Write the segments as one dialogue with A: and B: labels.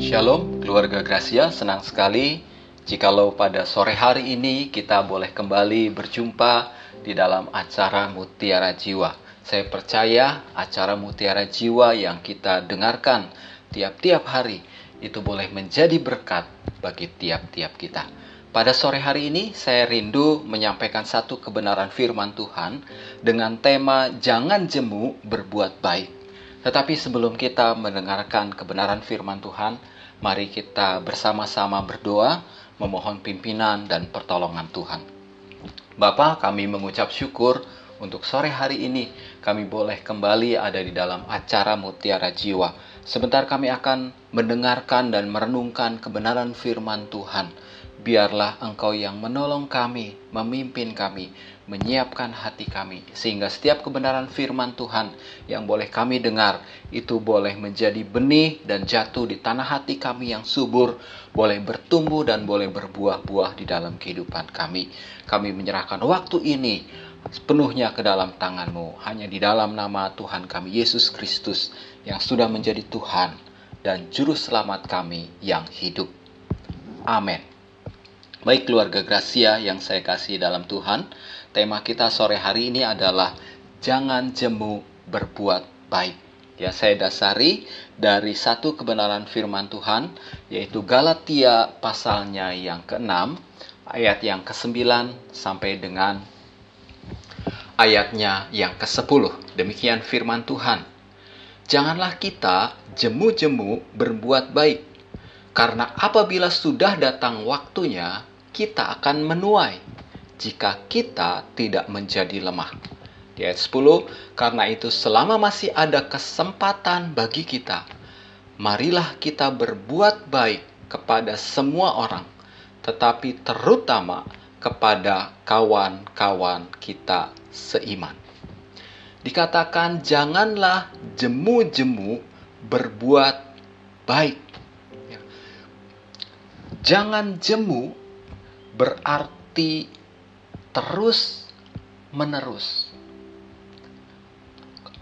A: Shalom keluarga Gracia, senang sekali jikalau pada sore hari ini kita boleh kembali berjumpa di dalam acara Mutiara Jiwa. Saya percaya acara Mutiara Jiwa yang kita dengarkan tiap-tiap hari itu boleh menjadi berkat bagi tiap-tiap kita. Pada sore hari ini saya rindu menyampaikan satu kebenaran firman Tuhan dengan tema jangan jemu berbuat baik. Tetapi sebelum kita mendengarkan kebenaran firman Tuhan, mari kita bersama-sama berdoa memohon pimpinan dan pertolongan Tuhan. Bapa, kami mengucap syukur untuk sore hari ini kami boleh kembali ada di dalam acara Mutiara Jiwa. Sebentar kami akan mendengarkan dan merenungkan kebenaran firman Tuhan. Biarlah Engkau yang menolong kami, memimpin kami, menyiapkan hati kami, sehingga setiap kebenaran firman Tuhan yang boleh kami dengar itu boleh menjadi benih dan jatuh di tanah hati kami yang subur, boleh bertumbuh dan boleh berbuah-buah di dalam kehidupan kami. Kami menyerahkan waktu ini sepenuhnya ke dalam tanganmu, hanya di dalam nama Tuhan kami Yesus Kristus yang sudah menjadi Tuhan dan Juru Selamat kami yang hidup. Amin. Baik keluarga Gracia yang saya kasih dalam Tuhan, tema kita sore hari ini adalah jangan jemu berbuat baik. Ya, saya dasari dari satu kebenaran firman Tuhan, yaitu Galatia pasalnya yang ke-6, ayat yang ke-9 sampai dengan ayatnya yang ke-10. Demikian firman Tuhan. Janganlah kita jemu-jemu berbuat baik, karena apabila sudah datang waktunya, kita akan menuai jika kita tidak menjadi lemah. Di ayat 10, karena itu selama masih ada kesempatan bagi kita, marilah kita berbuat baik kepada semua orang, tetapi terutama kepada kawan-kawan kita seiman. Dikatakan janganlah jemu-jemu berbuat baik. Ya. Jangan jemu berarti terus menerus.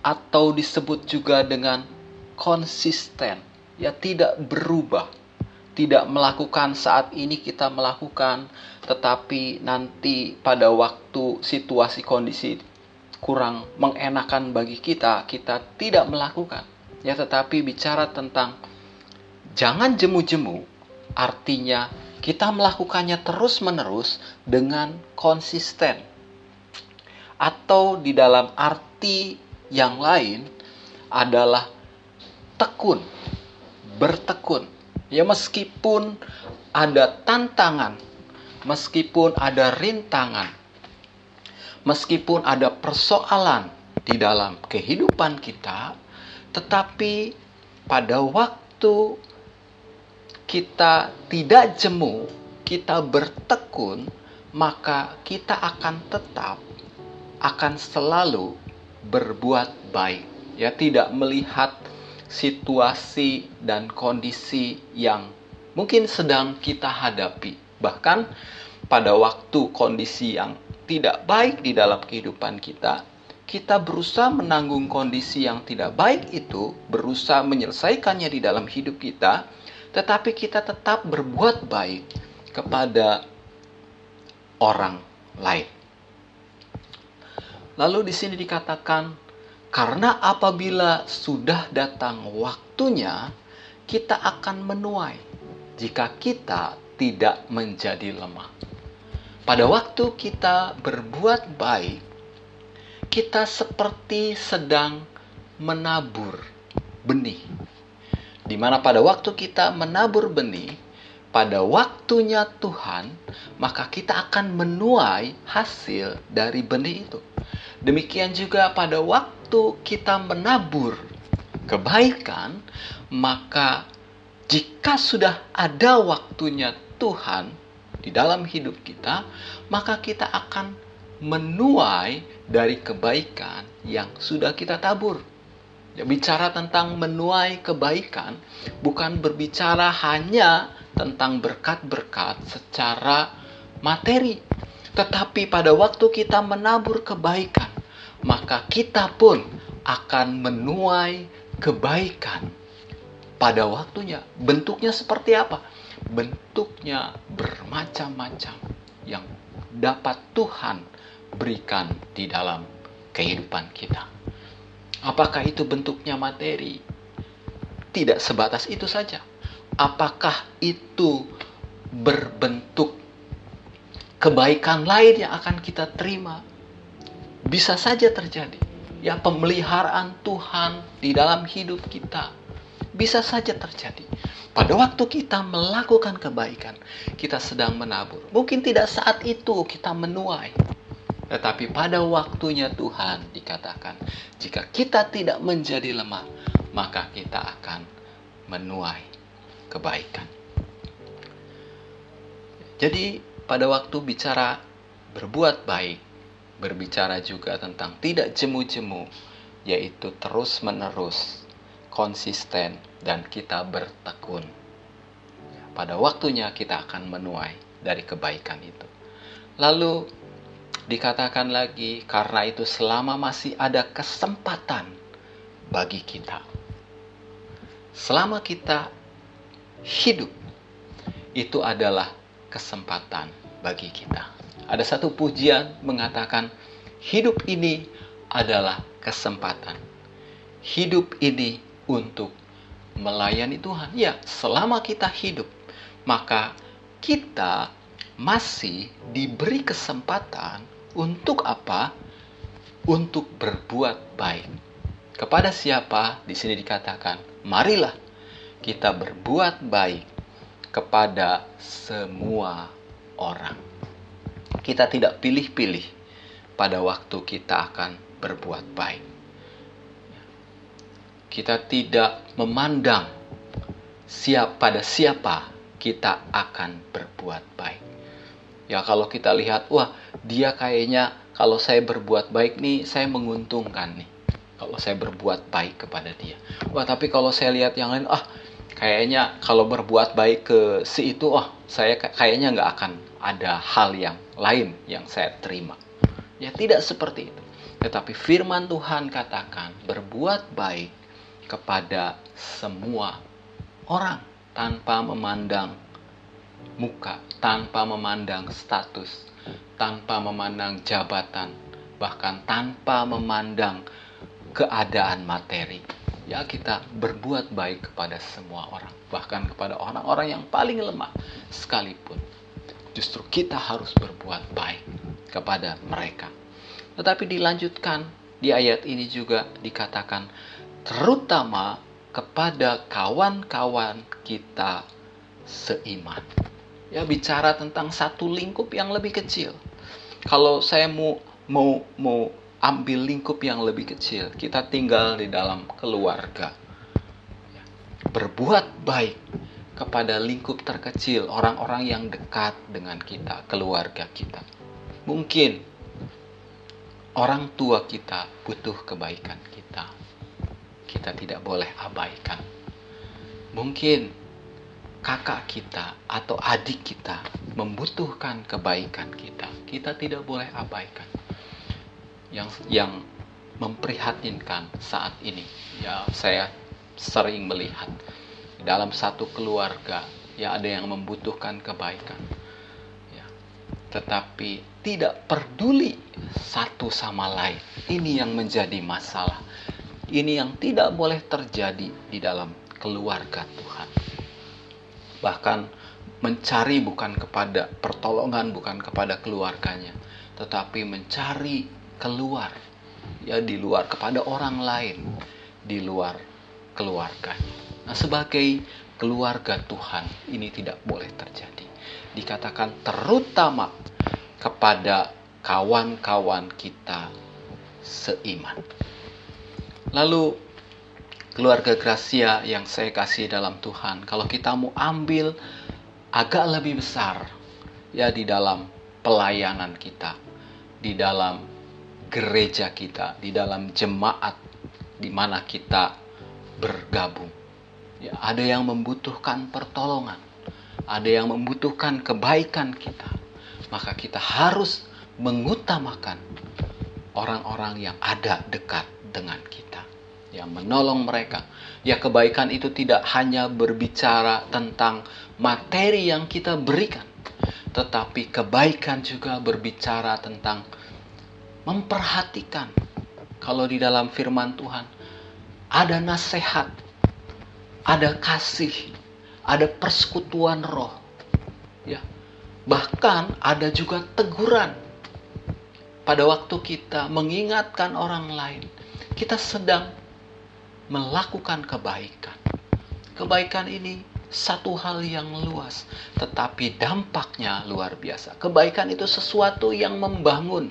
A: Atau disebut juga dengan konsisten. Ya tidak berubah. Tidak melakukan saat ini kita melakukan tetapi nanti pada waktu situasi kondisi kurang mengenakan bagi kita kita tidak melakukan. Ya tetapi bicara tentang jangan jemu-jemu artinya kita melakukannya terus-menerus dengan konsisten. Atau di dalam arti yang lain adalah tekun, bertekun. Ya meskipun ada tantangan, meskipun ada rintangan, meskipun ada persoalan di dalam kehidupan kita, tetapi pada waktu kita tidak jemu, kita bertekun, maka kita akan tetap akan selalu berbuat baik. Ya, tidak melihat situasi dan kondisi yang mungkin sedang kita hadapi. Bahkan pada waktu kondisi yang tidak baik di dalam kehidupan kita, kita berusaha menanggung kondisi yang tidak baik itu, berusaha menyelesaikannya di dalam hidup kita, tetapi kita tetap berbuat baik kepada orang lain. Lalu di sini dikatakan, karena apabila sudah datang waktunya, kita akan menuai jika kita tidak menjadi lemah. Pada waktu kita berbuat baik, kita seperti sedang menabur benih di mana pada waktu kita menabur benih, pada waktunya Tuhan, maka kita akan menuai hasil dari benih itu. Demikian juga pada waktu kita menabur kebaikan, maka jika sudah ada waktunya Tuhan di dalam hidup kita, maka kita akan menuai dari kebaikan yang sudah kita tabur. Ya, bicara tentang menuai kebaikan bukan berbicara hanya tentang berkat-berkat secara materi, tetapi pada waktu kita menabur kebaikan, maka kita pun akan menuai kebaikan pada waktunya. Bentuknya seperti apa? Bentuknya bermacam-macam yang dapat Tuhan berikan di dalam kehidupan kita. Apakah itu bentuknya materi? Tidak sebatas itu saja. Apakah itu berbentuk kebaikan lain yang akan kita terima? Bisa saja terjadi. Ya, pemeliharaan Tuhan di dalam hidup kita bisa saja terjadi. Pada waktu kita melakukan kebaikan, kita sedang menabur. Mungkin tidak saat itu kita menuai. Tetapi pada waktunya Tuhan dikatakan, jika kita tidak menjadi lemah, maka kita akan menuai kebaikan. Jadi pada waktu bicara berbuat baik, berbicara juga tentang tidak jemu-jemu, yaitu terus-menerus konsisten, dan kita bertekun. Pada waktunya kita akan menuai dari kebaikan itu. Lalu dikatakan lagi, karena itu selama masih ada kesempatan bagi kita. Selama kita hidup, itu adalah kesempatan bagi kita. Ada satu pujian mengatakan, hidup ini adalah kesempatan. Hidup ini untuk melayani Tuhan. Ya, selama kita hidup, maka kita masih diberi kesempatan untuk apa? Untuk berbuat baik. Kepada siapa? Di sini dikatakan, marilah kita berbuat baik kepada semua orang. Kita tidak pilih-pilih pada waktu kita akan berbuat baik kita tidak memandang siap pada siapa kita akan berbuat baik. Ya kalau kita lihat, wah dia kayaknya kalau saya berbuat baik nih, saya menguntungkan nih. Kalau saya berbuat baik kepada dia. Wah tapi kalau saya lihat yang lain, ah kayaknya kalau berbuat baik ke si itu, oh saya kayaknya nggak akan ada hal yang lain yang saya terima. Ya tidak seperti itu. Tetapi firman Tuhan katakan berbuat baik kepada semua orang tanpa memandang muka, tanpa memandang status, tanpa memandang jabatan, bahkan tanpa memandang keadaan materi. Ya, kita berbuat baik kepada semua orang, bahkan kepada orang-orang yang paling lemah sekalipun. Justru kita harus berbuat baik kepada mereka. Tetapi dilanjutkan di ayat ini juga dikatakan terutama kepada kawan-kawan kita seiman. Ya bicara tentang satu lingkup yang lebih kecil. Kalau saya mau mau mau ambil lingkup yang lebih kecil, kita tinggal di dalam keluarga. Berbuat baik kepada lingkup terkecil, orang-orang yang dekat dengan kita, keluarga kita. Mungkin orang tua kita butuh kebaikan kita kita tidak boleh abaikan. Mungkin kakak kita atau adik kita membutuhkan kebaikan kita. Kita tidak boleh abaikan. Yang yang memprihatinkan saat ini, ya saya sering melihat dalam satu keluarga ya ada yang membutuhkan kebaikan. Ya, tetapi tidak peduli satu sama lain. Ini yang menjadi masalah ini yang tidak boleh terjadi di dalam keluarga Tuhan. Bahkan mencari bukan kepada pertolongan, bukan kepada keluarganya, tetapi mencari keluar, ya di luar kepada orang lain, di luar keluarganya. Nah, sebagai keluarga Tuhan, ini tidak boleh terjadi. Dikatakan terutama kepada kawan-kawan kita seiman. Lalu keluarga Gracia yang saya kasih dalam Tuhan, kalau kita mau ambil agak lebih besar ya di dalam pelayanan kita, di dalam gereja kita, di dalam jemaat di mana kita bergabung. Ya, ada yang membutuhkan pertolongan, ada yang membutuhkan kebaikan kita. Maka kita harus mengutamakan orang-orang yang ada dekat dengan kita. Ya menolong mereka. Ya kebaikan itu tidak hanya berbicara tentang materi yang kita berikan, tetapi kebaikan juga berbicara tentang memperhatikan. Kalau di dalam firman Tuhan ada nasihat, ada kasih, ada persekutuan roh. Ya. Bahkan ada juga teguran. Pada waktu kita mengingatkan orang lain, kita sedang melakukan kebaikan. Kebaikan ini satu hal yang luas, tetapi dampaknya luar biasa. Kebaikan itu sesuatu yang membangun,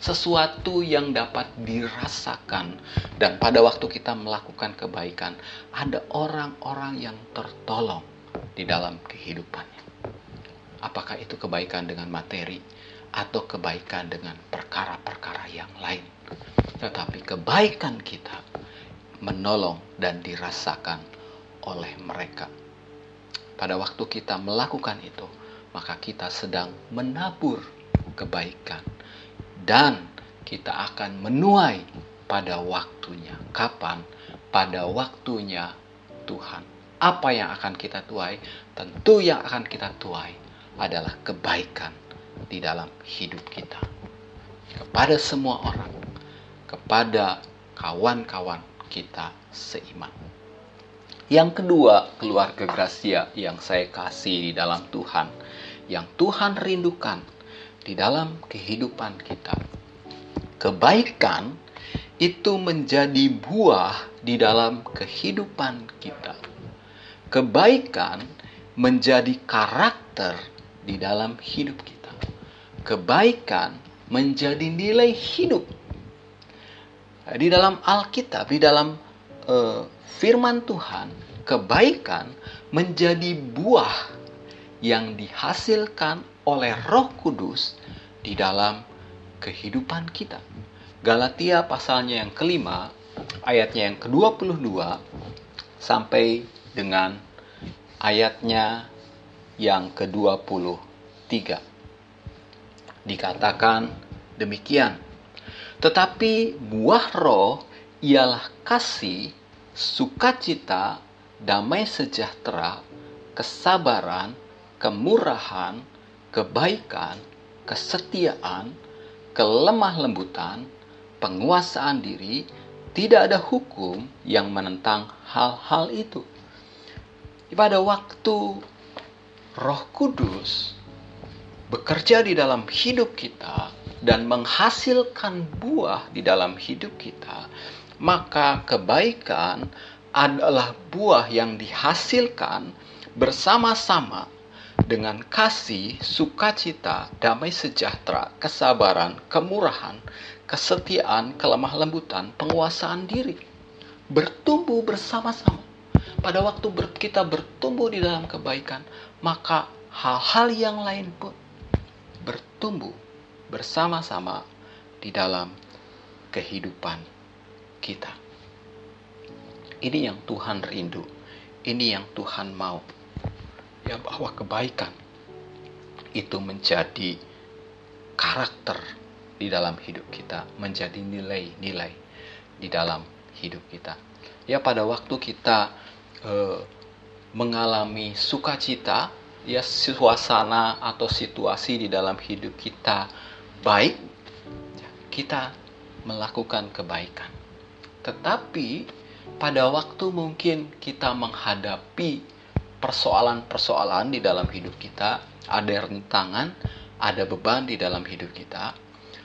A: sesuatu yang dapat dirasakan, dan pada waktu kita melakukan kebaikan, ada orang-orang yang tertolong di dalam kehidupannya. Apakah itu kebaikan dengan materi atau kebaikan dengan perkara-perkara yang lain? Tetapi kebaikan kita menolong dan dirasakan oleh mereka. Pada waktu kita melakukan itu, maka kita sedang menabur kebaikan dan kita akan menuai pada waktunya. Kapan? Pada waktunya Tuhan. Apa yang akan kita tuai? Tentu yang akan kita tuai adalah kebaikan di dalam hidup kita. Kepada semua orang, kepada kawan-kawan kita seiman. Yang kedua, keluarga Gracia yang saya kasih di dalam Tuhan, yang Tuhan rindukan di dalam kehidupan kita. Kebaikan itu menjadi buah di dalam kehidupan kita. Kebaikan menjadi karakter di dalam hidup kita. Kebaikan menjadi nilai hidup di dalam Alkitab, di dalam uh, firman Tuhan, kebaikan menjadi buah yang dihasilkan oleh Roh Kudus di dalam kehidupan kita. Galatia pasalnya yang kelima, ayatnya yang ke-22 sampai dengan ayatnya yang ke-23. Dikatakan demikian, tetapi buah roh ialah kasih, sukacita, damai sejahtera, kesabaran, kemurahan, kebaikan, kesetiaan, kelemah lembutan, penguasaan diri, tidak ada hukum yang menentang hal-hal itu. Pada waktu Roh Kudus bekerja di dalam hidup kita, dan menghasilkan buah di dalam hidup kita, maka kebaikan adalah buah yang dihasilkan bersama-sama dengan kasih, sukacita, damai sejahtera, kesabaran, kemurahan, kesetiaan, kelemah lembutan, penguasaan diri. Bertumbuh bersama-sama. Pada waktu kita bertumbuh di dalam kebaikan, maka hal-hal yang lain pun bertumbuh bersama-sama di dalam kehidupan kita. Ini yang Tuhan rindu, ini yang Tuhan mau. Ya bahwa kebaikan itu menjadi karakter di dalam hidup kita, menjadi nilai-nilai di dalam hidup kita. Ya pada waktu kita eh, mengalami sukacita, ya suasana atau situasi di dalam hidup kita baik, kita melakukan kebaikan. Tetapi pada waktu mungkin kita menghadapi persoalan-persoalan di dalam hidup kita, ada rentangan, ada beban di dalam hidup kita,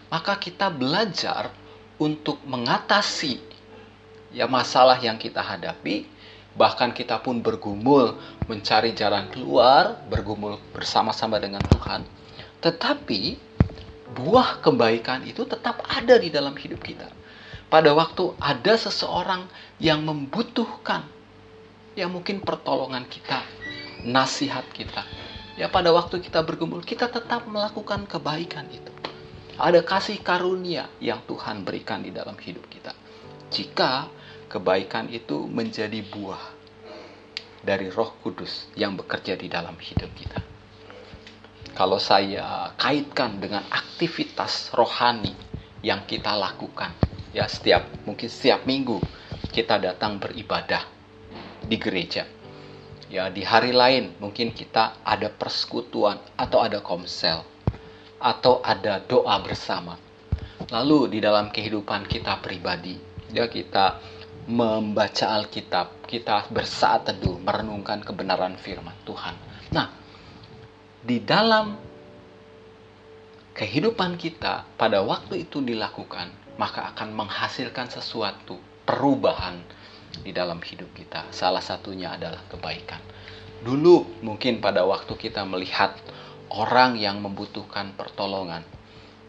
A: maka kita belajar untuk mengatasi ya masalah yang kita hadapi, bahkan kita pun bergumul mencari jalan keluar, bergumul bersama-sama dengan Tuhan. Tetapi buah kebaikan itu tetap ada di dalam hidup kita. Pada waktu ada seseorang yang membutuhkan, ya mungkin pertolongan kita, nasihat kita. Ya pada waktu kita bergumul, kita tetap melakukan kebaikan itu. Ada kasih karunia yang Tuhan berikan di dalam hidup kita. Jika kebaikan itu menjadi buah dari Roh Kudus yang bekerja di dalam hidup kita kalau saya kaitkan dengan aktivitas rohani yang kita lakukan ya setiap mungkin setiap minggu kita datang beribadah di gereja. Ya, di hari lain mungkin kita ada persekutuan atau ada komsel atau ada doa bersama. Lalu di dalam kehidupan kita pribadi, ya kita membaca Alkitab, kita bersaat teduh, merenungkan kebenaran firman Tuhan. Nah, di dalam kehidupan kita pada waktu itu dilakukan, maka akan menghasilkan sesuatu perubahan di dalam hidup kita. Salah satunya adalah kebaikan. Dulu mungkin pada waktu kita melihat orang yang membutuhkan pertolongan,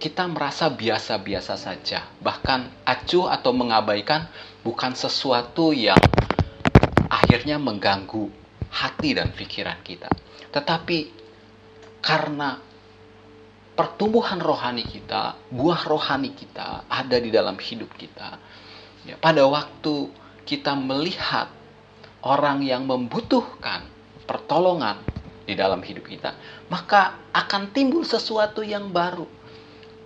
A: kita merasa biasa-biasa saja. Bahkan acuh atau mengabaikan bukan sesuatu yang akhirnya mengganggu hati dan pikiran kita. Tetapi karena pertumbuhan rohani kita, buah rohani kita ada di dalam hidup kita. Ya, pada waktu kita melihat orang yang membutuhkan pertolongan di dalam hidup kita, maka akan timbul sesuatu yang baru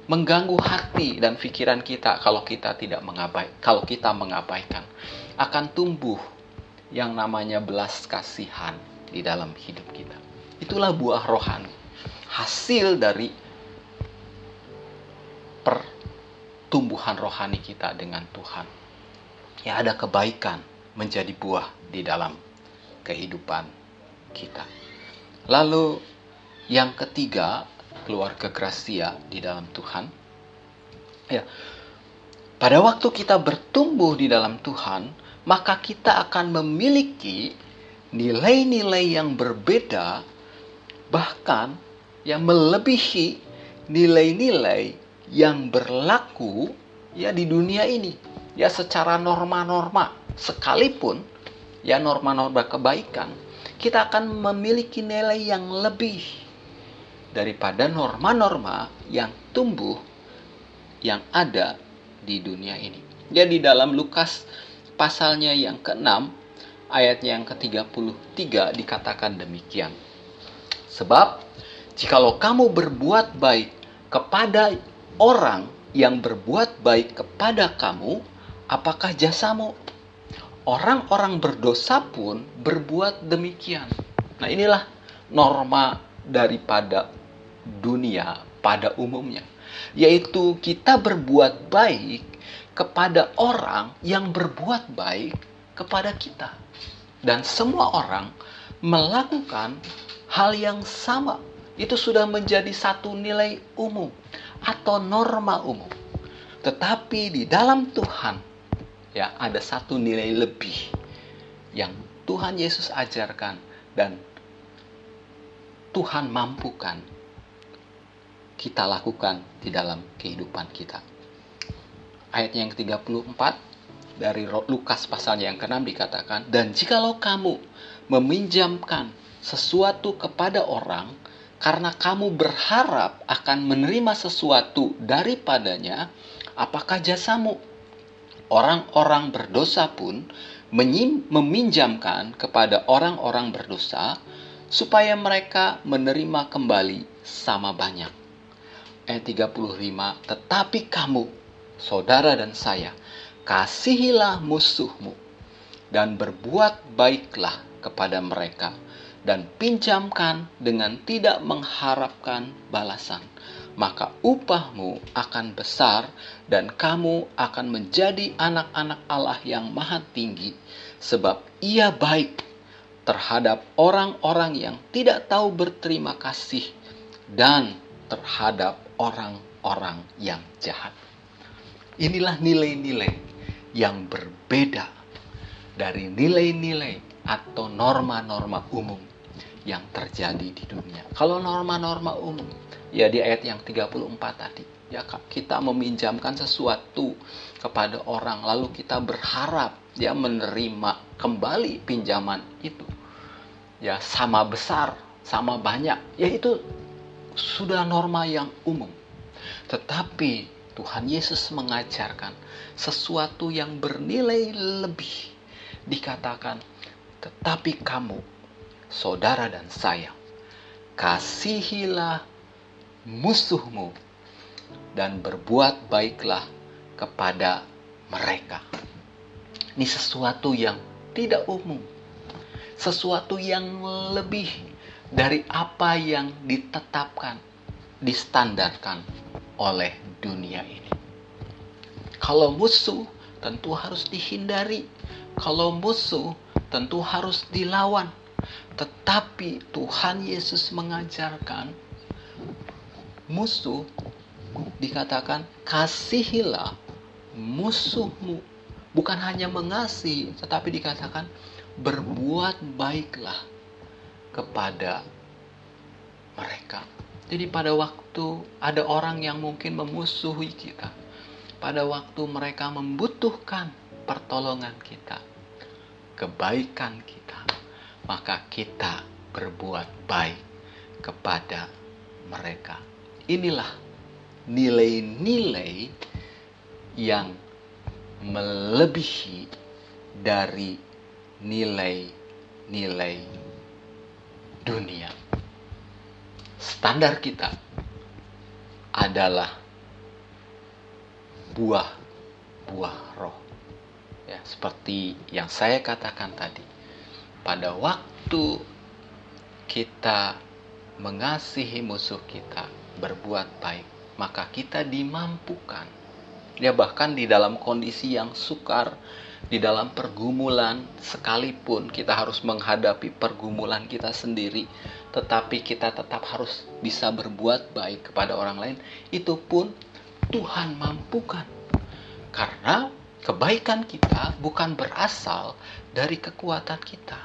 A: mengganggu hati dan pikiran kita kalau kita tidak mengabai kalau kita mengabaikan akan tumbuh yang namanya belas kasihan di dalam hidup kita. Itulah buah rohani. Hasil dari pertumbuhan rohani kita dengan Tuhan ya ada kebaikan menjadi buah di dalam kehidupan kita. Lalu yang ketiga, keluarga Gracia di dalam Tuhan. Ya. Pada waktu kita bertumbuh di dalam Tuhan, maka kita akan memiliki nilai-nilai yang berbeda bahkan yang melebihi nilai-nilai yang berlaku ya di dunia ini ya secara norma-norma sekalipun ya norma-norma kebaikan kita akan memiliki nilai yang lebih daripada norma-norma yang tumbuh yang ada di dunia ini. Jadi dalam Lukas pasalnya yang ke-6 ayatnya yang ke-33 dikatakan demikian. Sebab jikalau kamu berbuat baik kepada orang yang berbuat baik kepada kamu, apakah jasamu? Orang-orang berdosa pun berbuat demikian. Nah, inilah norma daripada dunia pada umumnya, yaitu kita berbuat baik kepada orang yang berbuat baik kepada kita, dan semua orang melakukan hal yang sama. Itu sudah menjadi satu nilai umum atau norma umum. Tetapi di dalam Tuhan ya ada satu nilai lebih yang Tuhan Yesus ajarkan dan Tuhan mampukan kita lakukan di dalam kehidupan kita. Ayat yang ke-34 dari Lukas pasal yang ke-6 dikatakan, Dan jikalau kamu meminjamkan sesuatu kepada orang, karena kamu berharap akan menerima sesuatu daripadanya, apakah jasamu? orang-orang berdosa pun meminjamkan kepada orang-orang berdosa supaya mereka menerima kembali sama banyak. Ayat 35, tetapi kamu, saudara dan saya, kasihilah musuhmu dan berbuat baiklah kepada mereka dan pinjamkan dengan tidak mengharapkan balasan maka upahmu akan besar dan kamu akan menjadi anak-anak Allah yang maha tinggi sebab ia baik terhadap orang-orang yang tidak tahu berterima kasih dan terhadap orang-orang yang jahat. Inilah nilai-nilai yang berbeda dari nilai-nilai atau norma-norma umum yang terjadi di dunia. Kalau norma-norma umum ya di ayat yang 34 tadi ya kita meminjamkan sesuatu kepada orang lalu kita berharap ya menerima kembali pinjaman itu. Ya sama besar sama banyak ya itu sudah norma yang umum. Tetapi Tuhan Yesus mengajarkan sesuatu yang bernilai lebih. Dikatakan tetapi kamu saudara dan saya kasihilah musuhmu dan berbuat baiklah kepada mereka. Ini sesuatu yang tidak umum. Sesuatu yang lebih dari apa yang ditetapkan, distandarkan oleh dunia ini. Kalau musuh tentu harus dihindari. Kalau musuh tentu harus dilawan. Tetapi Tuhan Yesus mengajarkan musuh dikatakan kasihilah musuhmu. Bukan hanya mengasihi, tetapi dikatakan berbuat baiklah kepada mereka. Jadi pada waktu ada orang yang mungkin memusuhi kita, pada waktu mereka membutuhkan pertolongan kita, kebaikan kita, maka kita berbuat baik kepada mereka. Inilah nilai-nilai yang melebihi dari nilai-nilai dunia. Standar kita adalah buah-buah roh. Ya, seperti yang saya katakan tadi. Pada waktu kita mengasihi musuh kita, berbuat baik, maka kita dimampukan Ya bahkan di dalam kondisi yang sukar, di dalam pergumulan sekalipun kita harus menghadapi pergumulan kita sendiri, tetapi kita tetap harus bisa berbuat baik kepada orang lain, itu pun Tuhan mampukan. Karena kebaikan kita bukan berasal dari kekuatan kita,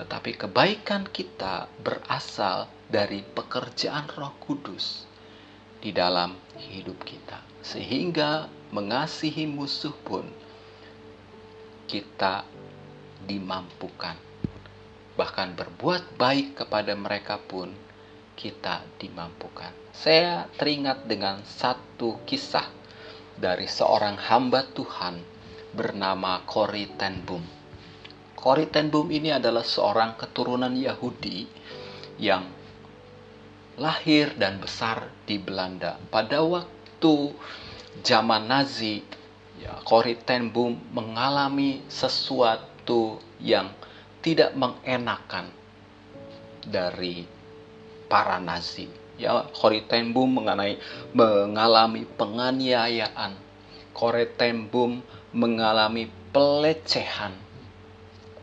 A: tetapi kebaikan kita berasal dari pekerjaan Roh Kudus di dalam hidup kita sehingga mengasihi musuh pun kita dimampukan. Bahkan berbuat baik kepada mereka pun kita dimampukan. Saya teringat dengan satu kisah dari seorang hamba Tuhan bernama Cory Ten Boom. Boom ini adalah seorang keturunan Yahudi yang lahir dan besar di Belanda. Pada waktu zaman Nazi, ya, Boom mengalami sesuatu yang tidak mengenakan dari para Nazi. Ya, Boom mengenai mengalami penganiayaan. Boom mengalami pelecehan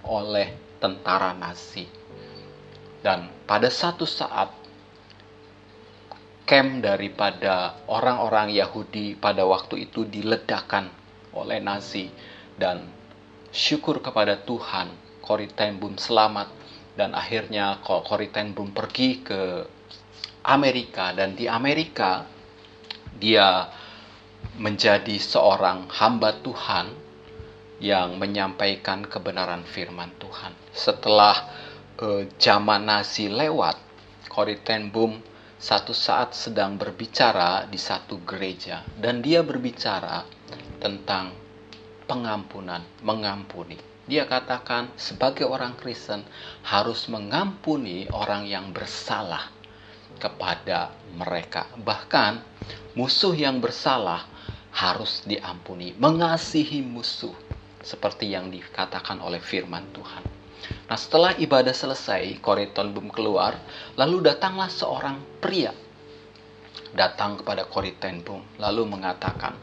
A: oleh tentara Nazi. Dan pada satu saat camp daripada orang-orang Yahudi pada waktu itu diledakkan oleh Nazi. Dan syukur kepada Tuhan Corrie ten Boom selamat. Dan akhirnya Corrie ten Boom pergi ke Amerika. Dan di Amerika dia menjadi seorang hamba Tuhan yang menyampaikan kebenaran firman Tuhan. Setelah uh, zaman Nazi lewat, Corrie ten Boom satu saat sedang berbicara di satu gereja dan dia berbicara tentang pengampunan, mengampuni. Dia katakan sebagai orang Kristen harus mengampuni orang yang bersalah kepada mereka. Bahkan musuh yang bersalah harus diampuni, mengasihi musuh seperti yang dikatakan oleh firman Tuhan. Nah setelah ibadah selesai, Koriton belum keluar, lalu datanglah seorang pria. Datang kepada Koriton Bum, lalu mengatakan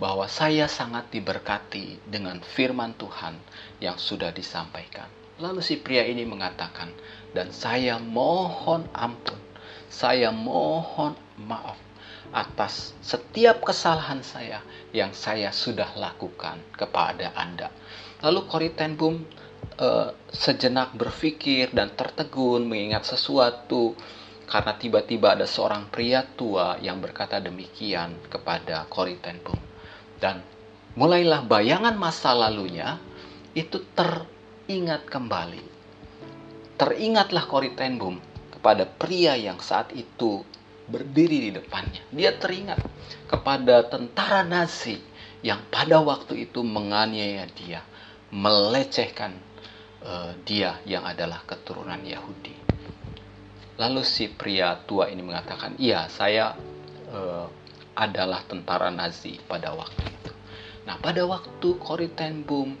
A: bahwa saya sangat diberkati dengan firman Tuhan yang sudah disampaikan. Lalu si pria ini mengatakan, dan saya mohon ampun, saya mohon maaf atas setiap kesalahan saya yang saya sudah lakukan kepada Anda. Lalu Koriten Bum uh, sejenak berpikir dan tertegun mengingat sesuatu karena tiba-tiba ada seorang pria tua yang berkata demikian kepada Cory Ten Boom. Dan mulailah bayangan masa lalunya itu teringat kembali. Teringatlah Cory Ten Boom kepada pria yang saat itu berdiri di depannya. Dia teringat kepada tentara Nazi yang pada waktu itu menganiaya dia, melecehkan uh, dia yang adalah keturunan Yahudi. Lalu si pria tua ini mengatakan, "Iya, saya uh, adalah tentara Nazi pada waktu itu." Nah, pada waktu Koritenbum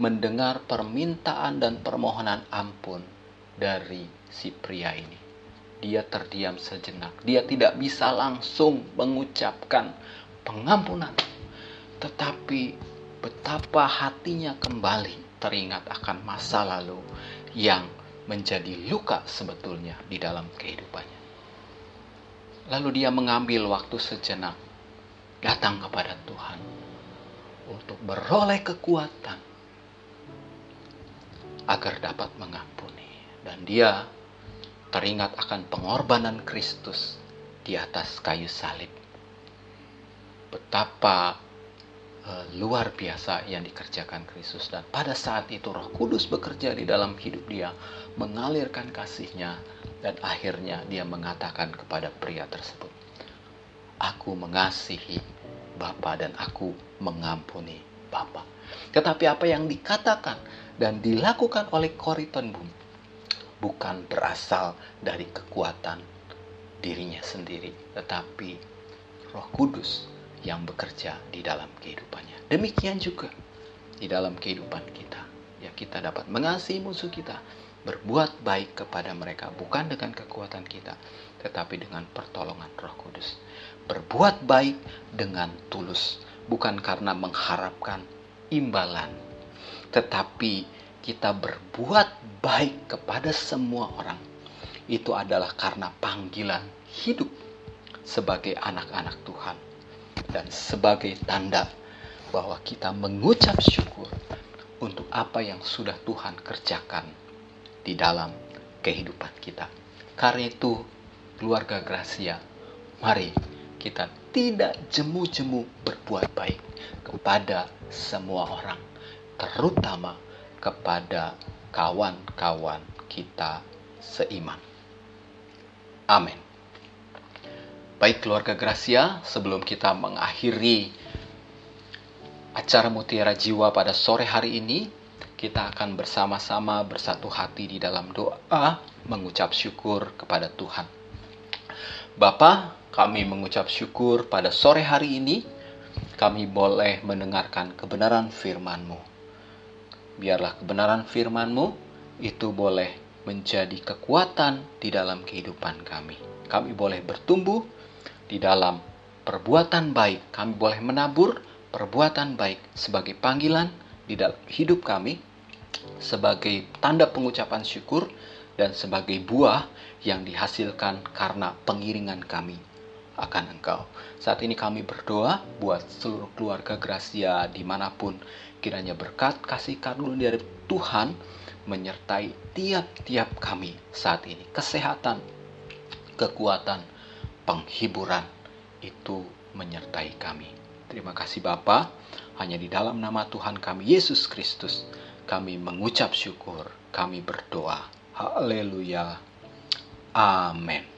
A: mendengar permintaan dan permohonan ampun dari si pria ini, dia terdiam sejenak. Dia tidak bisa langsung mengucapkan pengampunan, tetapi betapa hatinya kembali teringat akan masa lalu yang menjadi luka sebetulnya di dalam kehidupannya. Lalu dia mengambil waktu sejenak datang kepada Tuhan untuk beroleh kekuatan agar dapat mengampuni dan dia teringat akan pengorbanan Kristus di atas kayu salib. Betapa uh, luar biasa yang dikerjakan Kristus dan pada saat itu Roh Kudus bekerja di dalam hidup dia, mengalirkan kasihnya dan akhirnya dia mengatakan kepada pria tersebut, "Aku mengasihi Bapa dan aku mengampuni Bapa. Tetapi apa yang dikatakan dan dilakukan oleh Koriton Bum bukan berasal dari kekuatan dirinya sendiri, tetapi Roh Kudus yang bekerja di dalam kehidupannya. Demikian juga di dalam kehidupan kita. Ya kita dapat mengasihi musuh kita, berbuat baik kepada mereka bukan dengan kekuatan kita, tetapi dengan pertolongan Roh Kudus berbuat baik dengan tulus, bukan karena mengharapkan imbalan, tetapi kita berbuat baik kepada semua orang. Itu adalah karena panggilan hidup sebagai anak-anak Tuhan dan sebagai tanda bahwa kita mengucap syukur untuk apa yang sudah Tuhan kerjakan di dalam kehidupan kita. Karena itu, keluarga Gracia, mari kita tidak jemu-jemu berbuat baik kepada semua orang, terutama kepada kawan-kawan kita seiman. Amin. Baik keluarga Gracia, sebelum kita mengakhiri acara Mutiara Jiwa pada sore hari ini, kita akan bersama-sama bersatu hati di dalam doa mengucap syukur kepada Tuhan. Bapak, kami mengucap syukur pada sore hari ini kami boleh mendengarkan kebenaran firman-Mu. Biarlah kebenaran firman-Mu itu boleh menjadi kekuatan di dalam kehidupan kami. Kami boleh bertumbuh di dalam perbuatan baik. Kami boleh menabur perbuatan baik sebagai panggilan di dalam hidup kami, sebagai tanda pengucapan syukur, dan sebagai buah yang dihasilkan karena pengiringan kami akan Engkau. Saat ini kami berdoa buat seluruh keluarga Gracia di mana pun kiranya berkat kasih karunia dari Tuhan menyertai tiap-tiap kami saat ini. Kesehatan, kekuatan, penghiburan itu menyertai kami. Terima kasih Bapa, hanya di dalam nama Tuhan kami Yesus Kristus kami mengucap syukur, kami berdoa. Haleluya. Amin.